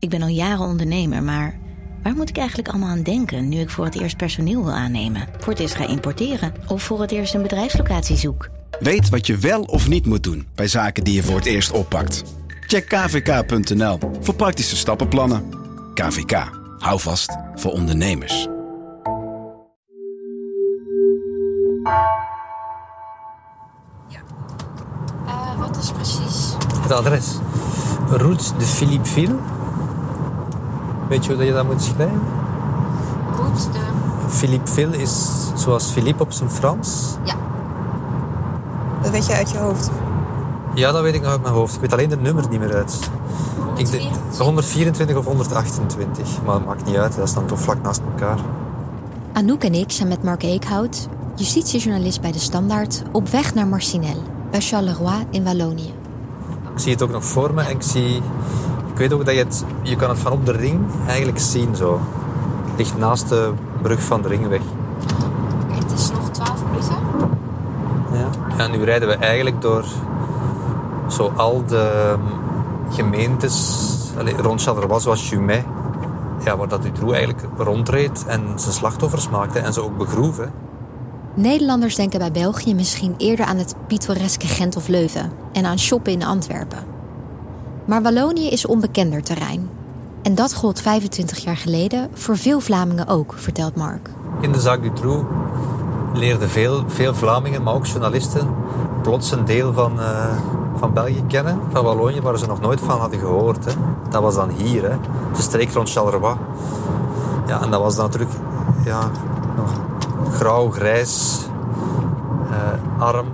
Ik ben al jaren ondernemer, maar waar moet ik eigenlijk allemaal aan denken nu ik voor het eerst personeel wil aannemen, voor het eerst ga importeren of voor het eerst een bedrijfslocatie zoek? Weet wat je wel of niet moet doen bij zaken die je voor het eerst oppakt. Check kvk.nl voor praktische stappenplannen. KVK, hou vast voor ondernemers. Uh, wat is precies? Het adres. Route de Philippe Ville. Weet je hoe je dat moet schrijven? Route de... Philippe Ville is zoals Philippe op zijn Frans. Ja. Dat weet je uit je hoofd? Ja, dat weet ik nog uit mijn hoofd. Ik weet alleen het nummer niet meer uit. 124. 124 of 128. Maar dat maakt niet uit, dat staan toch vlak naast elkaar. Anouk en ik zijn met Mark Eekhout, justitiejournalist bij De Standaard, op weg naar Marcinelle, bij Charleroi in Wallonië. Ik zie het ook nog voor me en ik zie... Ik weet ook dat je het... Je kan het van op de ring eigenlijk zien zo. Het ligt naast de brug van de ringweg. Het is nog 12 minuten. Ja. En nu rijden we eigenlijk door zo al de gemeentes allee, rond Charleroi, zoals Jumet. Ja, waar dat Dutroux eigenlijk rondreed en zijn slachtoffers maakte en ze ook begroeven. Nederlanders denken bij België misschien eerder aan het pittoreske Gent of Leuven en aan shoppen in Antwerpen. Maar Wallonië is onbekender terrein. En dat gold 25 jaar geleden voor veel Vlamingen ook, vertelt Mark. In de zaak Dutroux leerden veel, veel Vlamingen, maar ook journalisten, plots een deel van, eh, van België kennen, van Wallonië, waar ze nog nooit van hadden gehoord. Hè. Dat was dan hier, hè. de streek rond Charleroi. Ja, en dat was dan natuurlijk ja, nog grauw, grijs, eh, arm.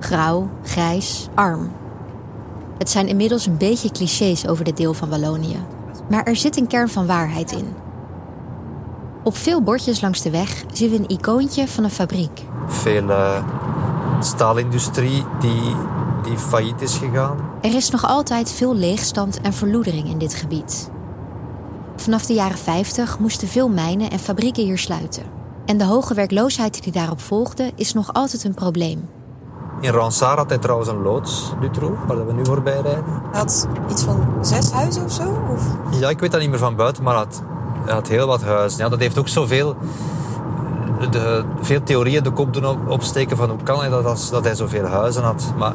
Grauw, grijs, arm. Het zijn inmiddels een beetje clichés over dit deel van Wallonië. Maar er zit een kern van waarheid in. Op veel bordjes langs de weg zien we een icoontje van een fabriek. Veel eh, staalindustrie die, die failliet is gegaan. Er is nog altijd veel leegstand en verloedering in dit gebied. Vanaf de jaren 50 moesten veel mijnen en fabrieken hier sluiten. En de hoge werkloosheid die daarop volgde is nog altijd een probleem. In Ransard had hij trouwens een loods, Dutroux, waar we nu voorbij rijden. Hij had iets van zes huizen of zo? Of? Ja, ik weet dat niet meer van buiten, maar hij had, hij had heel wat huizen. Ja, dat heeft ook zoveel... De, veel theorieën de kop doen op, opsteken van hoe kan hij dat, als, dat hij zoveel huizen had. Maar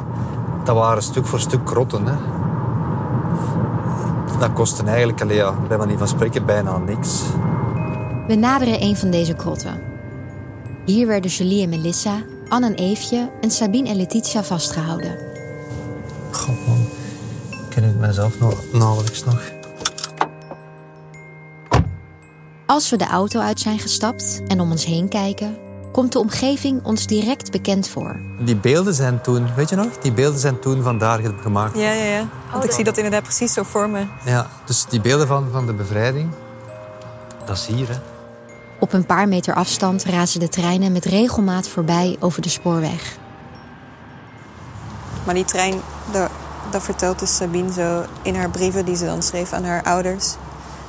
dat waren stuk voor stuk krotten. Hè. Dat kostte eigenlijk, allee, ja, bij manier van spreken, bijna niks. We naderen een van deze krotten. Hier werden Julie en Melissa, Anne en Eefje en Sabine en Letitia vastgehouden. God man, ik ken het mezelf nog nauwelijks nog. Als we de auto uit zijn gestapt en om ons heen kijken, komt de omgeving ons direct bekend voor. Die beelden zijn toen, weet je nog? Die beelden zijn toen vandaar gemaakt. Ja, ja, ja. Want ik zie dat inderdaad precies zo voor me. Ja, dus die beelden van, van de bevrijding, dat is hier, hè. Op een paar meter afstand razen de treinen met regelmaat voorbij over de spoorweg. Maar die trein, daar, dat vertelt dus Sabine zo in haar brieven die ze dan schreef aan haar ouders.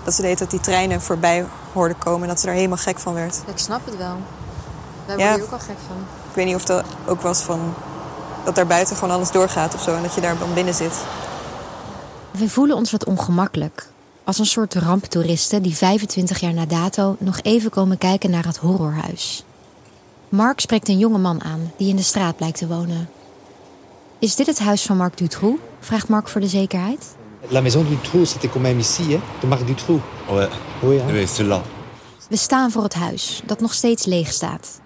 Dat ze deed dat die treinen voorbij hoorden komen en dat ze daar helemaal gek van werd. Ik snap het wel. Daar Ja. word je ook al gek van. Ik weet niet of dat ook was van dat daar buiten gewoon alles doorgaat of zo en dat je daar dan binnen zit. We voelen ons wat ongemakkelijk. Als een soort ramptoeristen die 25 jaar na dato nog even komen kijken naar het horrorhuis. Mark spreekt een jonge man aan die in de straat blijkt te wonen. Is dit het huis van Marc Dutroux? vraagt Mark voor de zekerheid. La maison Dutroux, c'était quand même ici, hein, de Marc Dutroux. Ouais, Oui, hein. oui c'est là. We staan voor het huis, dat nog steeds leeg staat.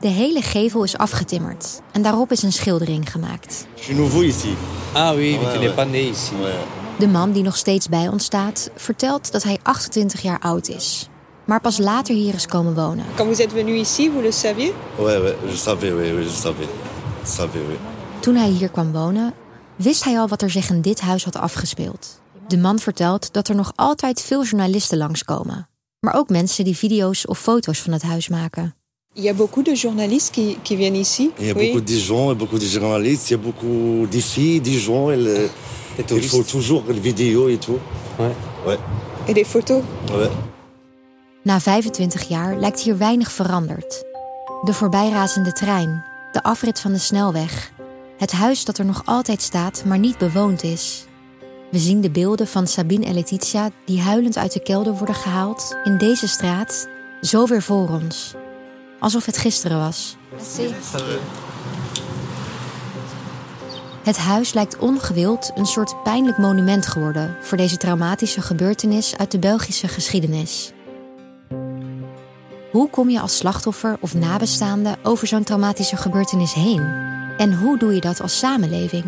De hele gevel is afgetimmerd en daarop is een schildering gemaakt. Je suis nouveau ici. Ah oui, mais tu n'es pas né ici. Ouais. De man die nog steeds bij ons staat, vertelt dat hij 28 jaar oud is, maar pas later hier is komen wonen. Quand vous êtes venu ici, vous le saviez? Ouais, ouais, je savais, oui, oui, je savais. Je savais, oui. Toen hij hier kwam wonen, wist hij al wat er zich in dit huis had afgespeeld. De man vertelt dat er nog altijd veel journalisten langskomen, maar ook mensen die video's of foto's van het huis maken. Il y a beaucoup de journalistes qui, qui viennent ici. Il y a beaucoup de Dijon, et beaucoup de journalistes, il y a beaucoup de filles, Dijon, et le- il faut toujours les vidéos et tout. Ouais. Ouais, Et des photos. ouais. Na 25 jaar lijkt hier weinig veranderd. De voorbijrazende trein, de afrit van de snelweg, het huis dat er nog altijd staat, maar niet bewoond is. We zien de beelden van Sabine en Letitia die huilend uit de kelder worden gehaald in deze straat, zo weer voor ons. Alsof het gisteren was. Het huis lijkt ongewild een soort pijnlijk monument geworden voor deze traumatische gebeurtenis uit de Belgische geschiedenis. Hoe kom je als slachtoffer of nabestaande over zo'n traumatische gebeurtenis heen? En hoe doe je dat als samenleving?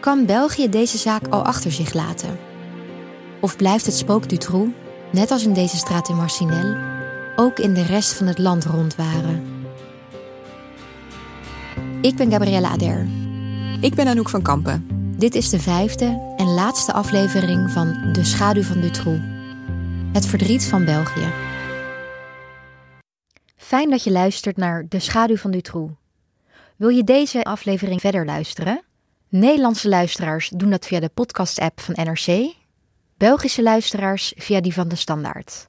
Kan België deze zaak al achter zich laten? Of blijft het spook Dutroux, net als in deze straat in Marcinelle, ook in de rest van het land rondwaren? Ik ben Gabrielle Ader. Ik ben Anouk van Kampen. Dit is de vijfde en laatste aflevering van De Schaduw van Dutroux. Het verdriet van België. Fijn dat je luistert naar De Schaduw van Dutroux. Wil je deze aflevering verder luisteren? Nederlandse luisteraars doen dat via de podcast-app van NRC. Belgische luisteraars via die van de Standaard.